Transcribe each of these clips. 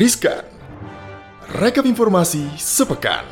Riskan. Rekap informasi sepekan. Hai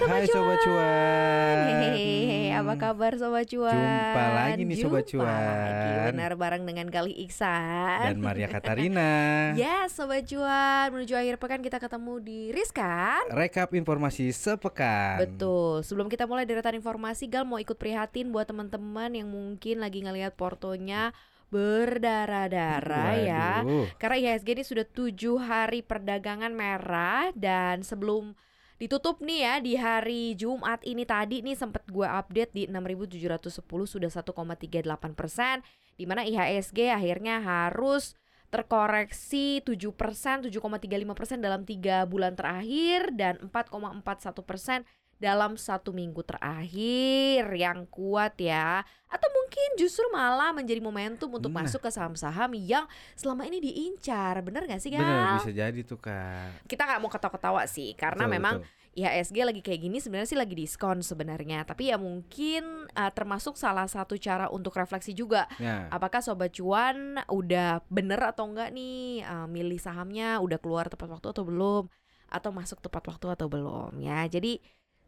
Sobat Hai Cuan. Sobat Cuan. Hehehe, apa kabar Sobat Cuan? Jumpa lagi nih Sobat Jumpa lagi, Cuan. benar bareng dengan Kali Iksan Dan Maria Katarina. Ya Sobat Cuan, menuju akhir pekan kita ketemu di Rizkan Rekap informasi sepekan. Betul, sebelum kita mulai deretan informasi Gal mau ikut prihatin buat teman-teman yang mungkin lagi ngelihat portonya berdarah-darah ya. Karena IHSG ini sudah tujuh hari perdagangan merah dan sebelum ditutup nih ya di hari Jumat ini tadi nih sempat gue update di 6.710 sudah 1,38 persen di mana IHSG akhirnya harus terkoreksi 7 persen 7,35 persen dalam tiga bulan terakhir dan 4,41 persen dalam satu minggu terakhir yang kuat ya atau mungkin justru malah menjadi momentum untuk Nah. masuk ke saham-saham yang selama ini diincar bener gak sih Gal? Bener bisa jadi tuh kak. kita nggak mau ketawa-ketawa sih karena Betul, memang betul. IHSG lagi kayak gini sebenarnya sih lagi diskon sebenarnya tapi ya mungkin uh, termasuk salah satu cara untuk refleksi juga Ya. apakah sobat cuan udah bener atau enggak nih uh, milih sahamnya udah keluar tepat waktu atau belum atau masuk tepat waktu atau belum ya jadi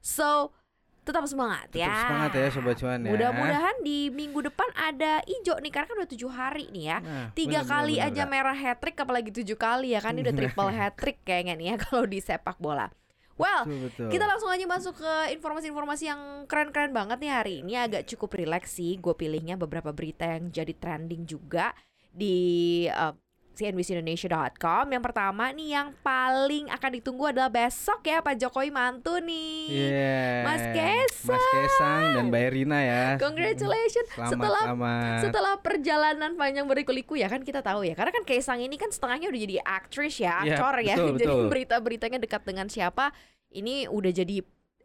so tetap semangat Tetap ya semangat ya Sobat Cuan ya. mudah-mudahan di minggu depan ada hijau nih karena kan udah tujuh hari nih ya Nah, tiga bener, kali bener, aja bener, merah hat trick apalagi tujuh kali ya kan ini udah triple hat trick kayaknya nih ya kalau di sepak bola. Well, Betul, betul. kita langsung aja masuk ke informasi-informasi yang keren-keren banget nih hari ini agak cukup rileks sih. Gue pilihnya beberapa berita yang jadi trending juga di uh, cnbcindonesia.com. Yang pertama nih yang paling akan ditunggu adalah besok ya Pak Jokowi mantu nih. Iya. Mas Kesang. Mas Kesang dan Mbak Erina ya. Congratulations Selamat, setelah selamat. setelah perjalanan panjang berliku-liku ya kan kita tahu ya karena kan Kaisang ini kan setengahnya udah jadi aktris ya Iya, aktor ya betul, jadi berita-beritanya dekat dengan siapa ini udah jadi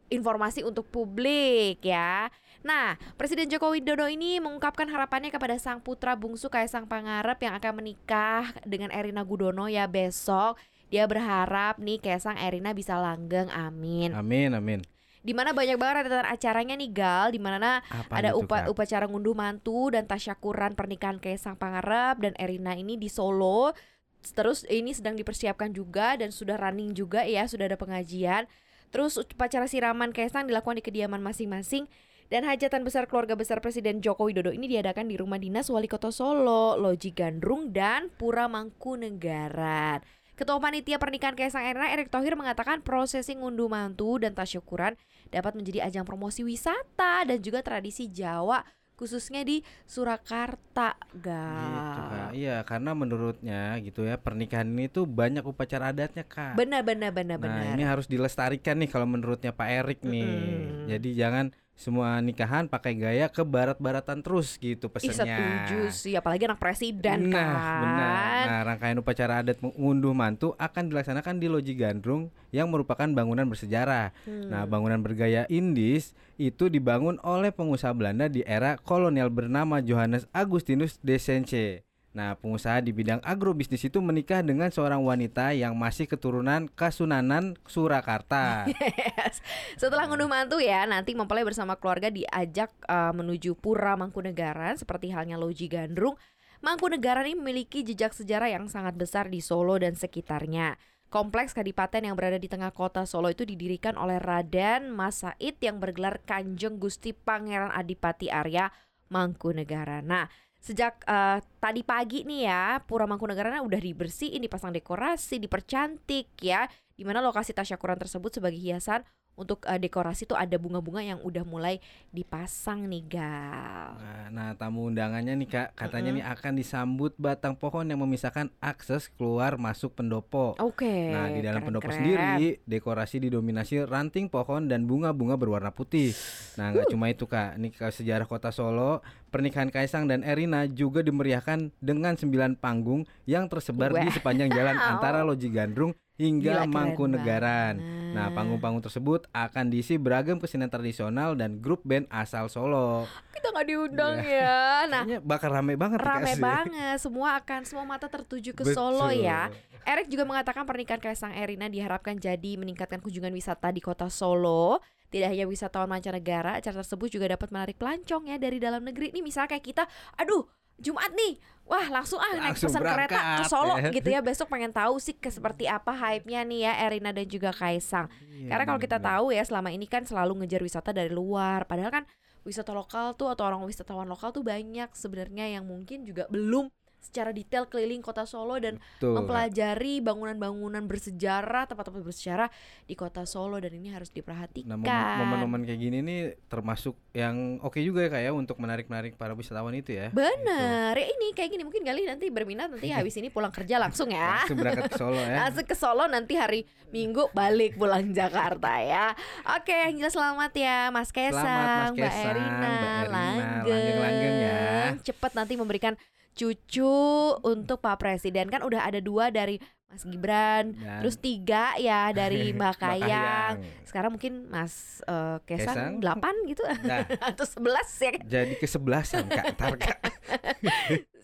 informasi untuk publik ya Nah, Presiden Joko Widodo ini mengungkapkan harapannya kepada sang putra bungsu Kaisang Pangarep yang akan menikah dengan Erina Gudono ya besok. Dia berharap nih Kaisang Erina bisa langgeng, amin. Amin, amin. Di mana banyak banget rentetan acaranya nih Gal, di mana Apa ada upa- upacara ngunduh mantu dan tasyakuran pernikahan Kaisang Pangarep dan Erina ini di Solo. Terus ini sedang dipersiapkan juga dan sudah running juga ya, sudah ada pengajian. Terus upacara siraman Kaisang dilakukan di kediaman masing-masing dan hajatan besar keluarga besar Presiden Joko Widodo ini diadakan di rumah dinas Wali Kota Solo, Loji Gandrung dan Pura Mangkunegaran. Ketua Panitia Pernikahan Kaisang Erina Erick Thohir mengatakan prosesi ngunduh mantu dan tasyukuran dapat menjadi ajang promosi wisata dan juga tradisi Jawa khususnya di Surakarta, Gitu, Kak. Iya, karena menurutnya gitu ya, pernikahan ini tuh banyak upacara adatnya, Kak. Benar benar benar Nah, benar. ini harus dilestarikan nih kalau menurutnya Pak Erik nih. Mm-mm. Jadi jangan semua nikahan pakai gaya ke barat-baratan terus gitu Ih, pesannya. setuju sih, apalagi anak presiden nah, kan. benar. Nah, rangkaian upacara adat mengunduh mantu akan dilaksanakan di Loji Gandrung yang merupakan bangunan bersejarah. Hmm. Nah, bangunan bergaya Indis itu dibangun oleh pengusaha Belanda di era kolonial bernama Johannes Augustinus de Sence. Nah, pengusaha di bidang agrobisnis itu menikah dengan seorang wanita yang masih keturunan Kasunanan Surakarta. Yes. Setelah ngunduh mantu ya, nanti mempelai bersama keluarga diajak eh, menuju Pura Mangkunegaran seperti halnya Loji Gandrung. Mangkunegaran ini memiliki jejak sejarah yang sangat besar di Solo dan sekitarnya. Kompleks kadipaten yang berada di tengah kota Solo itu didirikan oleh Raden Mas Said yang bergelar Kanjeng Gusti Pangeran Adipati Arya Mangkunegaran. Nah, sejak eh, tadi pagi nih ya, Pura Mangkunegaran udah dibersihin, dipasang dekorasi, dipercantik ya. Di mana lokasi tasyakuran tersebut sebagai hiasan untuk eh, dekorasi tuh ada bunga-bunga yang udah mulai dipasang nih gal. Nah, nah, tamu undangannya nih Kak, katanya nih akan disambut batang pohon yang memisahkan akses keluar masuk pendopo. Oke. Nah, di dalam pendopo keren-keren. sendiri dekorasi didominasi ranting pohon dan bunga-bunga berwarna putih. Nah, nggak cuma itu Kak, ini ke sejarah Kota Solo, pernikahan Kaisang dan Erina juga dimeriahkan dengan sembilan panggung yang tersebar di sepanjang jalan antara Loji Gandrung hingga Gila, Mangkunegaran. Nah, panggung-panggung tersebut akan diisi beragam kesenian tradisional dan grup band asal Solo. kita nggak diundang ya. Nah, Kayaknya bakal rame banget rame sih. banget. Semua akan semua mata tertuju ke Solo ya. Erick juga mengatakan pernikahan Kaisang Erina diharapkan jadi meningkatkan kunjungan wisata di kota Solo. Tidak hanya wisatawan mancanegara, acara tersebut juga dapat menarik pelancong ya dari dalam negeri. Nih misalnya kayak kita, aduh Jumat nih, wah langsung ah naik pesan kereta ke Solo ya. gitu ya. Besok pengen tahu sih ke seperti apa hype-nya nih ya Erina dan juga Kaisang. Iya, Karena kalau kita tahu ya selama ini kan selalu ngejar wisata dari luar. Padahal kan wisata lokal tuh atau orang wisatawan lokal tuh banyak sebenarnya yang mungkin juga belum secara detail keliling kota Solo dan Betul, mempelajari bangunan-bangunan bersejarah, tempat-tempat bersejarah di kota Solo dan ini harus diperhatikan. Nah, momen- momen-momen kayak gini nih termasuk yang oke juga ya kayak untuk menarik-narik para wisatawan itu ya. Bener, ya ini kayak gini mungkin kali nanti berminat nanti habis ini pulang kerja langsung ya. Langsung berangkat ke Solo ya. Langsung ke Solo nanti hari Minggu balik pulang Jakarta ya. Oke, yang jelas selamat ya Mas Kesang, Mas Mbak Kesang, Erina, Mbak Erina, langgeng. langgeng-langgeng ya. Cepet nanti memberikan cucu untuk Pak Presiden kan udah ada dua dari Mas Gibran, Dan terus tiga ya dari Mbak Kayang. Sekarang mungkin Mas eh, Kesang. Delapan gitu Nah, atau sebelas ya kan? jadi kesebelasan Kak. Ntar, Kak.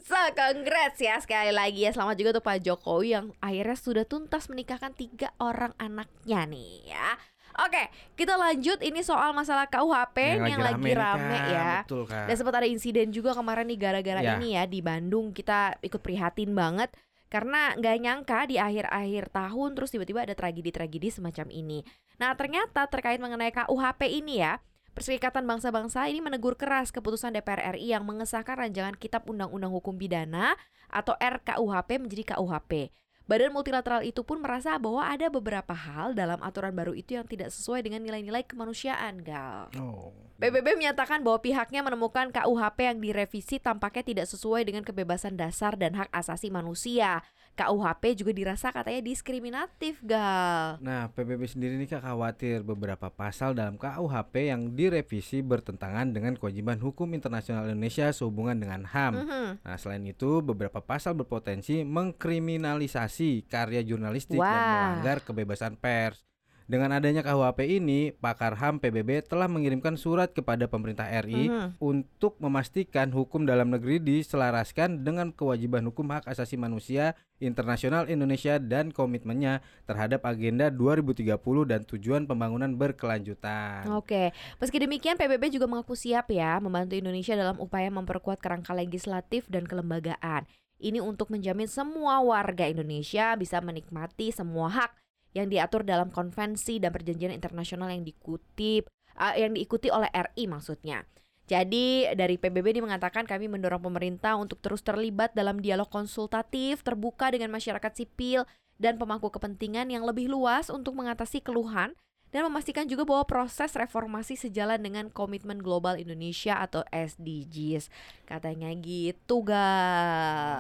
So, congrats ya sekali lagi ya Selamat juga tuh Pak Jokowi yang akhirnya sudah tuntas menikahkan tiga orang anaknya nih ya Oke, kita lanjut ini soal masalah KUHP yang, lagi nih, rame Kak. ya Betul, Kak. Dan sempat ada insiden juga kemarin nih gara-gara Ya. ini ya di Bandung Kita ikut prihatin banget karena nggak nyangka di akhir-akhir tahun terus tiba-tiba ada tragedi-tragedi semacam ini. Nah ternyata terkait mengenai KUHP ini ya, Perserikatan Bangsa-Bangsa ini menegur keras keputusan DPR RI yang mengesahkan rancangan Kitab Undang-Undang Hukum Pidana atau RKUHP menjadi KUHP. Badan multilateral itu pun merasa bahwa ada beberapa hal dalam aturan baru itu yang tidak sesuai dengan nilai-nilai kemanusiaan, Gal. Oh. PBB menyatakan bahwa pihaknya menemukan KUHP yang direvisi tampaknya tidak sesuai dengan kebebasan dasar dan hak asasi manusia. KUHP juga dirasa katanya diskriminatif, Gal. Nah, PBB sendiri nih Kak khawatir beberapa pasal dalam KUHP yang direvisi bertentangan dengan kewajiban hukum internasional Indonesia sehubungan dengan HAM. Mhm. Nah, selain itu beberapa pasal berpotensi mengkriminalisasi karya jurnalistik dan Wah. melanggar kebebasan pers. Dengan adanya KUHP ini, pakar HAM PBB telah mengirimkan surat kepada pemerintah RI Mhm. untuk memastikan hukum dalam negeri diselaraskan dengan kewajiban hukum hak asasi manusia internasional Indonesia dan komitmennya terhadap agenda 2030 dan tujuan pembangunan berkelanjutan. Oke, meski demikian PBB juga mengaku siap ya membantu Indonesia dalam upaya memperkuat kerangka legislatif dan kelembagaan. Ini untuk menjamin semua warga Indonesia bisa menikmati semua hak yang diatur dalam konvensi dan perjanjian internasional yang dikutip eh, yang diikuti oleh RI maksudnya. Jadi dari PBB ini mengatakan kami mendorong pemerintah untuk terus terlibat dalam dialog konsultatif terbuka dengan masyarakat sipil dan pemangku kepentingan yang lebih luas untuk mengatasi keluhan dan memastikan juga bahwa proses reformasi sejalan dengan komitmen global Indonesia atau SDGs. Katanya gitu, Kak.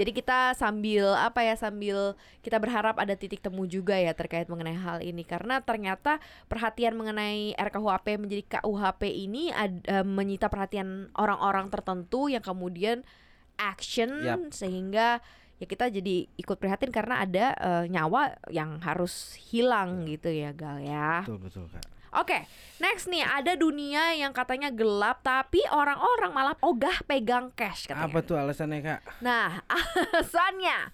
Jadi kita sambil apa ya sambil kita berharap ada titik temu juga ya terkait mengenai hal ini karena ternyata perhatian mengenai RKUHP menjadi KUHP ini ad- eh, menyita perhatian orang-orang tertentu yang kemudian action Yap. sehingga ya kita jadi ikut prihatin karena ada eh, nyawa yang harus hilang gitu ya Gal ya. Betul, betul, Kak. Oke, next nih ada dunia yang katanya gelap tapi orang-orang malah ogah pegang cash katanya. Apa tuh alasannya, Kak? Nah, alasannya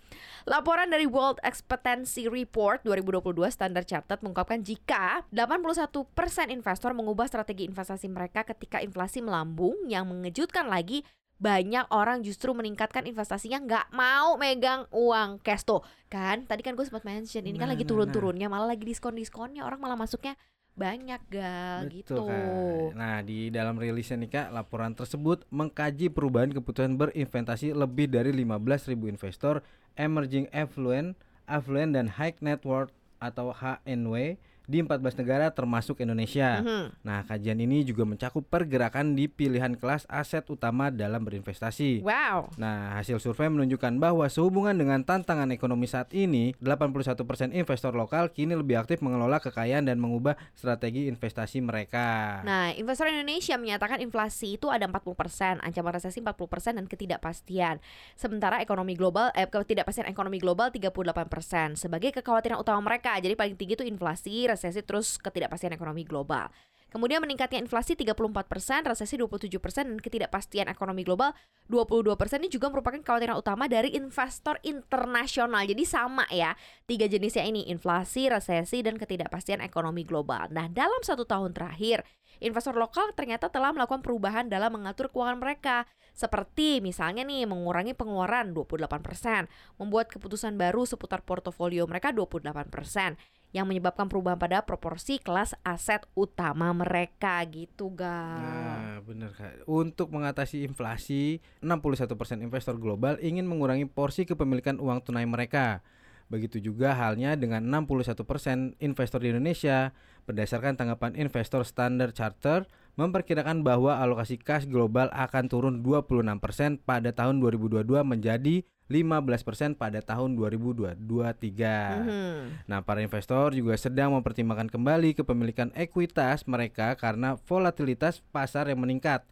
Laporan dari World Expectancy Report 2022 Standard Chartered mengungkapkan jika 81% investor mengubah strategi investasi mereka ketika inflasi melambung yang mengejutkan lagi banyak orang justru meningkatkan investasinya nggak mau megang uang. Cash tuh kan? Tadi kan gue sempat mention ini kan Nah, lagi nah, turun-turunnya malah lagi diskon-diskonnya orang malah masuknya banyak gal gitu. Kak. Nah, di dalam rilisnya nih Kak, laporan tersebut mengkaji perubahan keputusan berinvestasi lebih dari 15.000 investor emerging affluent, affluent dan high net worth atau HNW di 14 negara termasuk Indonesia. Mhm. Nah, kajian ini juga mencakup pergerakan di pilihan kelas aset utama dalam berinvestasi. wow Nah, hasil survei menunjukkan bahwa sehubungan dengan tantangan ekonomi saat ini, 81% investor lokal kini lebih aktif mengelola kekayaan dan mengubah strategi investasi mereka. Nah, investor Indonesia menyatakan inflasi itu ada 40%, ancaman resesi 40% dan ketidakpastian. Sementara ekonomi global eh ketidakpastian ekonomi global 38% sebagai kekhawatiran utama mereka. Jadi paling tinggi itu inflasi, resesi terus ketidakpastian ekonomi global. Kemudian meningkatnya inflasi 34%, resesi 27%, dan ketidakpastian ekonomi global 22% ini juga merupakan kekhawatiran utama dari investor internasional. Jadi sama ya, tiga jenisnya ini, inflasi, resesi, dan ketidakpastian ekonomi global. Nah, dalam satu tahun terakhir, investor lokal ternyata telah melakukan perubahan dalam mengatur keuangan mereka. Seperti misalnya nih mengurangi pengeluaran 28%, membuat keputusan baru seputar portofolio mereka 28%, yang menyebabkan perubahan pada proporsi kelas aset utama mereka gitu, Gal. Nah, benar Kak. Untuk mengatasi inflasi, 61% investor global ingin mengurangi porsi kepemilikan uang tunai mereka. Begitu juga halnya dengan 61% investor di Indonesia. Berdasarkan tanggapan investor Standard Charter, memperkirakan bahwa alokasi kas global akan turun 26% pada tahun 2022 menjadi 15% pada tahun 2023. Mhm. Nah, para investor juga sedang mempertimbangkan kembali kepemilikan ekuitas mereka karena volatilitas pasar yang meningkat.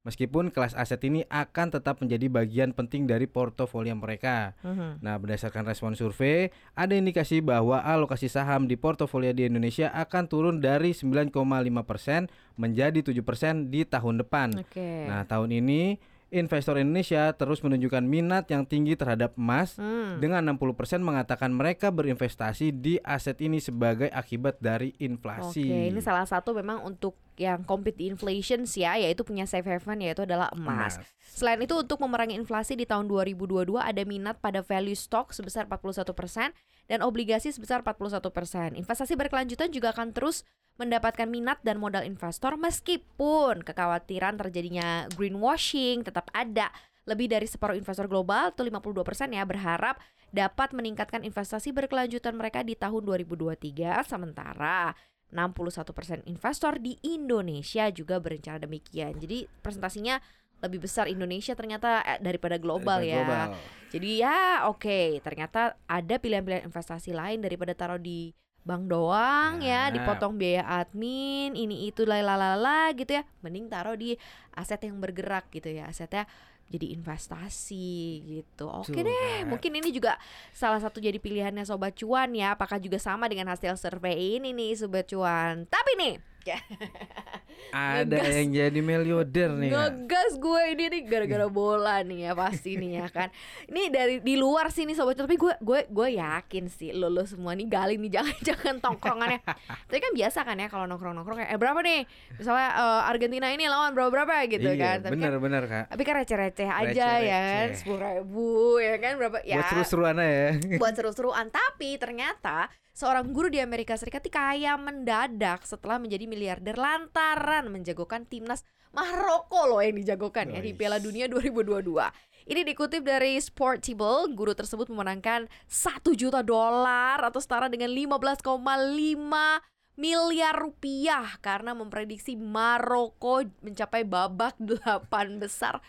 Meskipun kelas aset ini akan tetap menjadi bagian penting dari portofolio mereka. Mhm. Nah, berdasarkan respon survei, ada indikasi bahwa alokasi saham di portofolio di Indonesia akan turun dari 9,5% menjadi 7% di tahun depan. Oke. Nah, tahun ini investor Indonesia terus menunjukkan minat yang tinggi terhadap emas Hmm. dengan 60% mengatakan mereka berinvestasi di aset ini sebagai akibat dari Oke, inflasi. ini salah satu memang untuk yang compete inflation ya, yaitu punya safe haven yaitu adalah emas. Selain itu untuk memerangi inflasi di tahun 2022 ada minat pada value stock sebesar 41% dan obligasi sebesar 41%. Investasi berkelanjutan juga akan terus mendapatkan minat dan modal investor meskipun kekhawatiran terjadinya greenwashing tetap ada. Lebih dari separuh investor global atau 52% ya berharap dapat meningkatkan investasi berkelanjutan mereka di tahun 2023 sementara 61% investor di Indonesia juga berencana demikian. Jadi presentasinya lebih besar Indonesia ternyata eh, daripada global Daripada ya. global. Jadi ya oke, ternyata ada pilihan-pilihan investasi lain daripada taruh di bank doang ya, Nah. dipotong biaya admin, ini itu lalalala gitu ya. Mending taruh di aset yang bergerak gitu ya. Asetnya jadi investasi gitu. Oke Tuh, deh, mungkin ini juga salah satu jadi pilihannya sobat cuan ya. Apakah juga sama dengan hasil survei ini nih sobat cuan? Tapi nih, Ada Ngegas. yang jadi miliarder nih. Kak. ngegas gue ini nih gara-gara bola nih ya pasti nih ya kan. Ini dari di luar sini sobat tapi gue gue gue yakin sih lo lo semua nih gali nih jangan jangan tongkrongannya. tapi kan biasa kan ya kalau nongkrong-nongkrong kayak eh berapa nih? Misalnya eh, Argentina ini lawan berapa berapa gitu iya, kan. Tapi bener kan bener kak. tapi kan receh-receh aja ya kan sepuluh ribu ya kan berapa ya Buat seru-seruan ya. buat seru-seruan tapi ternyata seorang guru di Amerika Serikat kaya mendadak setelah menjadi miliarder lantaran menjagokan timnas Maroko loh yang dijagokan ya di. Piala Dunia 2022. Ini dikutip dari Sportable, guru tersebut memenangkan 1 juta dolar atau setara dengan 15,5 miliar rupiah karena memprediksi Maroko mencapai babak delapan besar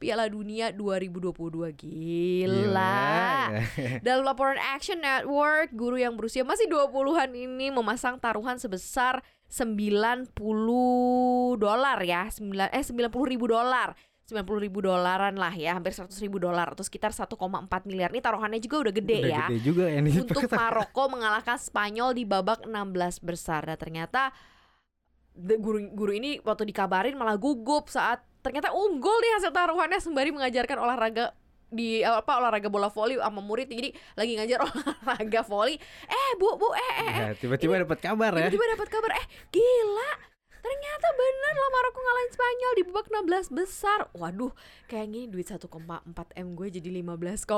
Piala Dunia 2022. Gila. Dalam laporan Action Network, guru yang berusia masih 20-an ini memasang taruhan sebesar 90 dolar ya, 9 eh 90 ribu dolar. 90 ribu dolaran lah ya, hampir 100 ribu dolar atau sekitar 1,4 miliar. Ini taruhannya juga udah gede Udah ya. gede juga ya nih. Untuk Maroko mengalahkan Spanyol di babak 16 besar. Dan ternyata the- guru guru ini waktu dikabarin malah gugup saat ternyata unggul nih hasil taruhannya. Sembari mengajarkan olahraga di apa olahraga bola voli sama murid. Jadi lagi ngajar olahraga voli. Eh bu bu eh eh, eh. Ya, tiba-tiba dapat kabar ya. tiba-tiba dapat kabar. Eh gila ternyata bener loh Maroko ngalahin Spanyol di babak 16 besar. Waduh kayak gini duit 1,4 m gue jadi 15,5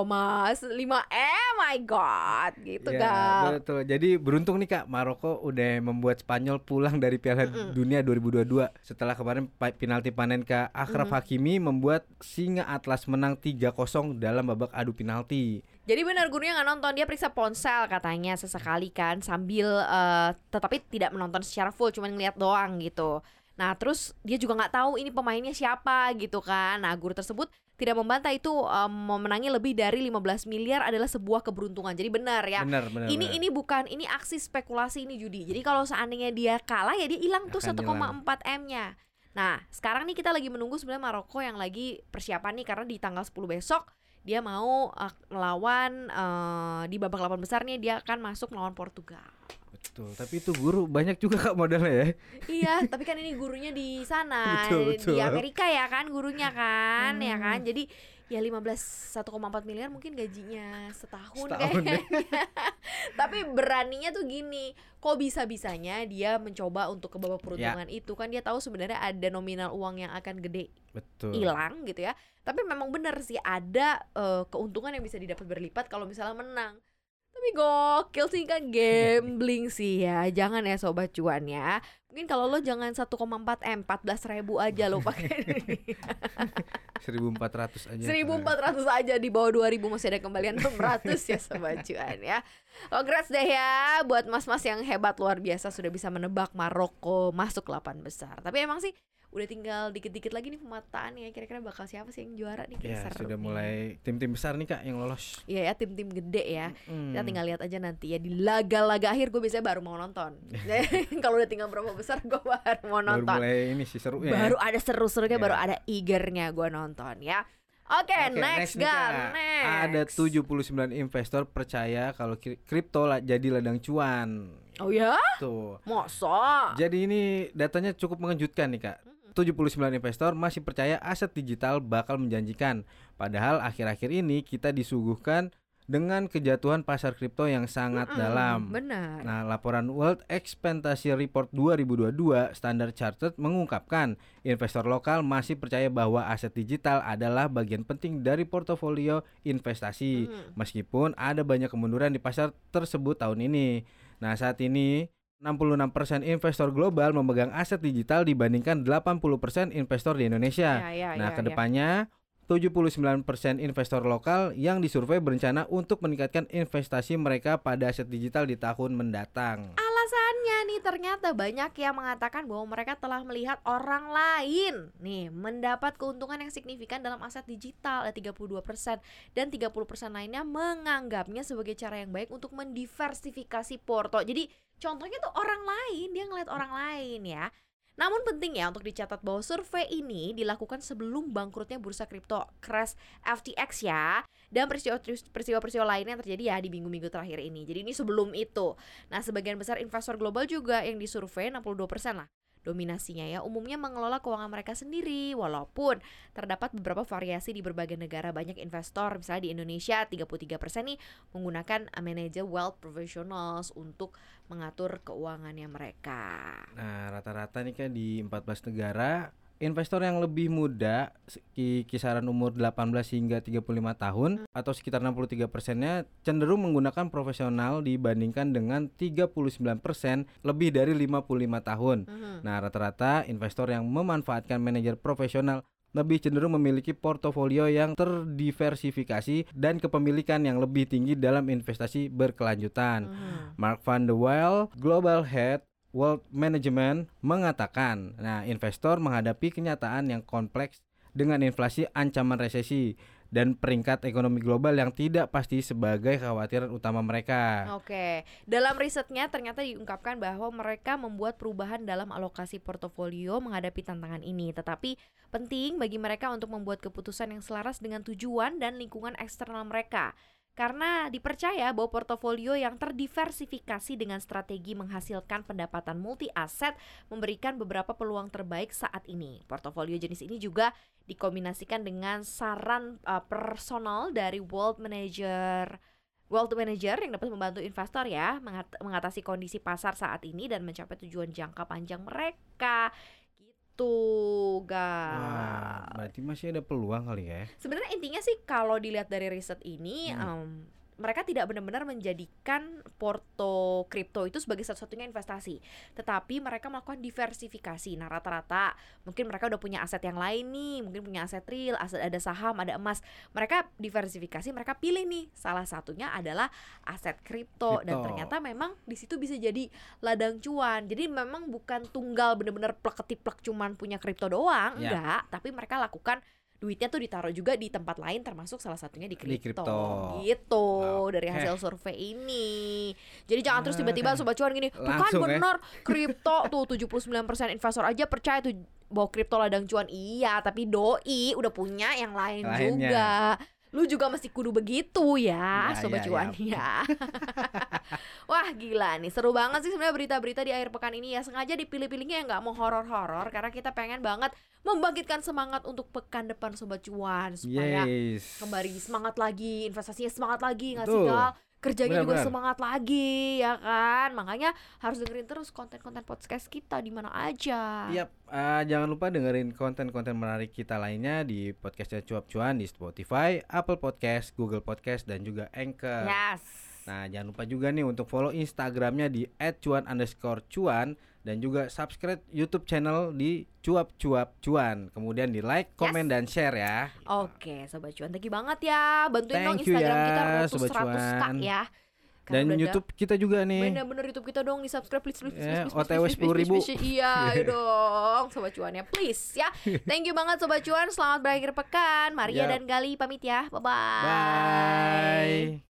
m my god. Gitu Ya, gal. betul. Jadi beruntung nih Kak, Maroko udah membuat Spanyol pulang dari Piala Dunia 2022 setelah kemarin penalti panen ke Achraf Hakimi membuat Singa Atlas menang 3-0 dalam babak adu penalti. Jadi benar gurunya nggak nonton dia periksa ponsel katanya sesekali kan sambil eh, tetapi tidak menonton secara full cuman ngeliat doang gitu. Nah terus dia juga nggak tahu ini pemainnya siapa gitu kan. Nah guru tersebut tidak membantah itu eh, memenangi lebih dari 15 miliar adalah sebuah keberuntungan. Jadi benar ya. Benar, benar. ini benar. ini bukan ini aksi spekulasi ini judi. Jadi kalau seandainya dia kalah ya dia hilang tuh Akan 1,4 m-nya. Nah, sekarang nih kita lagi menunggu sebenarnya Maroko yang lagi persiapan nih karena di tanggal 10 besok dia mau uh, melawan uh, di babak 8 besar nih dia akan masuk melawan Portugal. Betul, tapi itu guru banyak juga Kak modalnya ya. iya, tapi kan ini gurunya di sana Betul, betul. di Amerika ya kan gurunya kan, ya kan. Jadi ya 15 1,4 miliar mungkin gajinya setahun, Setahun ya. kayaknya. tapi beraninya tuh gini, kok bisa-bisanya dia mencoba untuk ke babak Ya. peruntungan itu kan dia tahu sebenarnya ada nominal uang yang akan gede Betul. hilang gitu ya. Tapi memang benar sih ada eh, keuntungan yang bisa didapat berlipat kalau misalnya menang. Tapi gokil sih kan gambling sih ya. Jangan ya sobat cuan ya. Mungkin kalau lo jangan 1,4 M 14 ribu aja lo pakai 1400 aja. 1400 aja di bawah 2000 masih ada kembalian 600 ya sobat cuan ya. Congrats deh ya buat mas-mas yang hebat luar biasa sudah bisa menebak Maroko masuk 8 besar. Tapi emang sih udah tinggal dikit-dikit lagi nih pemataan ya. Kira-kira bakal siapa sih yang juara nih? Ya, sudah nih. mulai tim-tim besar nih Kak yang lolos. Iya ya tim-tim gede ya. Hmm. Kita tinggal lihat aja nanti ya di laga-laga akhir gue biasanya baru mau nonton. Kalau udah tinggal berapa besar gue baru mau Baru nonton. mulai ini sih seru ya. Baru ada seru-serunya, Ya. baru ada eagernya gue nonton ya. Oke, Oke, next, nih, Gan, Kak. next. Ada 79 investor percaya kalau kri- kripto lah jadi ladang cuan. Oh ya? Tuh. Masa? Jadi ini datanya cukup mengejutkan nih Kak. 79 investor masih percaya aset digital bakal menjanjikan. Padahal akhir-akhir ini kita disuguhkan dengan kejatuhan pasar kripto yang sangat Mm-mm, dalam. Benar. Nah, laporan World Expectancy Report 2022 Standard Chartered mengungkapkan investor lokal masih percaya bahwa aset digital adalah bagian penting dari portofolio investasi Mm. meskipun ada banyak kemunduran di pasar tersebut tahun ini. Nah, saat ini 66% investor global memegang aset digital dibandingkan 80% investor di Indonesia. Ya, ya, Nah, ya, ke depannya 79% investor lokal yang disurvei berencana untuk meningkatkan investasi mereka pada aset digital di tahun mendatang. Alasannya nih ternyata banyak yang mengatakan bahwa mereka telah melihat orang lain nih mendapat keuntungan yang signifikan dalam aset digital ada 32% dan 30% lainnya menganggapnya sebagai cara yang baik untuk mendiversifikasi porto. Jadi contohnya tuh orang lain, dia ngeliat orang lain ya. Namun penting ya untuk dicatat bahwa survei ini dilakukan sebelum bangkrutnya bursa kripto crash FTX ya dan peristiwa-peristiwa lainnya yang terjadi ya di minggu-minggu terakhir ini. Jadi ini sebelum itu. Nah, sebagian besar investor global juga yang disurvei 62% lah. Dominasinya ya umumnya mengelola keuangan mereka sendiri walaupun terdapat beberapa variasi di berbagai negara banyak investor misalnya di Indonesia 33% nih menggunakan manajer wealth professionals untuk mengatur keuangannya mereka. Nah, rata-rata nih kan di 14 negara investor yang lebih muda ki- kisaran umur 18 hingga 35 tahun atau sekitar 63 persennya cenderung menggunakan profesional dibandingkan dengan 39 persen lebih dari 55 tahun. Mhm. Nah, rata-rata investor yang memanfaatkan manajer profesional lebih cenderung memiliki portofolio yang terdiversifikasi dan kepemilikan yang lebih tinggi dalam investasi berkelanjutan. Mhm. Mark van de Waal, Global Head World Management mengatakan, nah investor menghadapi kenyataan yang kompleks dengan inflasi ancaman resesi dan peringkat ekonomi global yang tidak pasti sebagai kekhawatiran utama mereka. Oke, dalam risetnya ternyata diungkapkan bahwa mereka membuat perubahan dalam alokasi portofolio menghadapi tantangan ini. Tetapi penting bagi mereka untuk membuat keputusan yang selaras dengan tujuan dan lingkungan eksternal mereka. Karena dipercaya bahwa portofolio yang terdiversifikasi dengan strategi menghasilkan pendapatan multi aset memberikan beberapa peluang terbaik saat ini. Portofolio jenis ini juga dikombinasikan dengan saran uh, personal dari World Manager Wealth Manager yang dapat membantu investor ya mengat- mengatasi kondisi pasar saat ini dan mencapai tujuan jangka panjang mereka. Gitu, guys. berarti masih ada peluang kali ya. Sebenarnya intinya sih kalau dilihat dari riset ini Hmm. em, mereka tidak benar-benar menjadikan porto kripto itu sebagai satu-satunya investasi, tetapi mereka melakukan diversifikasi. Nah, rata-rata mungkin mereka udah punya aset yang lain nih, mungkin punya aset real, aset ada saham, ada emas. Mereka diversifikasi, mereka pilih nih salah satunya adalah aset kripto dan ternyata memang di situ bisa jadi ladang cuan. Jadi memang bukan tunggal bener-bener plek ketiplek cuman punya kripto doang, Ya. enggak, tapi mereka lakukan duitnya tuh ditaruh juga di tempat lain termasuk salah satunya di Di kripto. kripto. Gitu Oke. dari hasil survei ini. Jadi jangan terus tiba-tiba Ah. sobat cuan gini, tuh kan ya. bener kripto tuh 79% investor aja percaya tuh bahwa kripto ladang cuan. Iya, tapi doi udah punya yang lain Lainnya. juga. Lu juga mesti kudu begitu ya, Ya, sobat ya, cuan ya. Wah gila nih, seru banget sih sebenarnya berita-berita di akhir pekan ini ya. Sengaja dipilih-pilihnya yang nggak mau horor-horor karena kita pengen banget membangkitkan semangat untuk pekan depan sobat cuan supaya Yes. kembali semangat lagi, investasinya semangat lagi nggak sih. Kal? Kerjanya juga Benar-benar. semangat lagi ya kan. Makanya harus dengerin terus konten-konten podcast kita di mana aja. Yap, eh, jangan lupa dengerin konten-konten menarik kita lainnya di podcastnya Cuap Cuan di Spotify, Apple Podcast, Google Podcast, dan juga Anchor. Yes. Nah, jangan lupa juga nih untuk follow Instagramnya di @cuan underscore cuan dan juga subscribe YouTube channel di Cuap Cuap Cuan. Kemudian di like, komen, dan share ya. Oke, sobat cuan, thank you banget ya. Bantuin dong Thank you Instagram ya, kita Sobat 100 k Cuan. ya. Karena Dan udah ada- YouTube kita juga nih. Bener-bener YouTube kita dong di subscribe please please, please, Ya, please, please, OTW please, please, 10.000. please, please. Iya ayo dong Sobat cuannya please ya Thank you banget Sobat cuan Selamat berakhir pekan Maria Yap. dan Gali pamit ya Bye-bye Bye.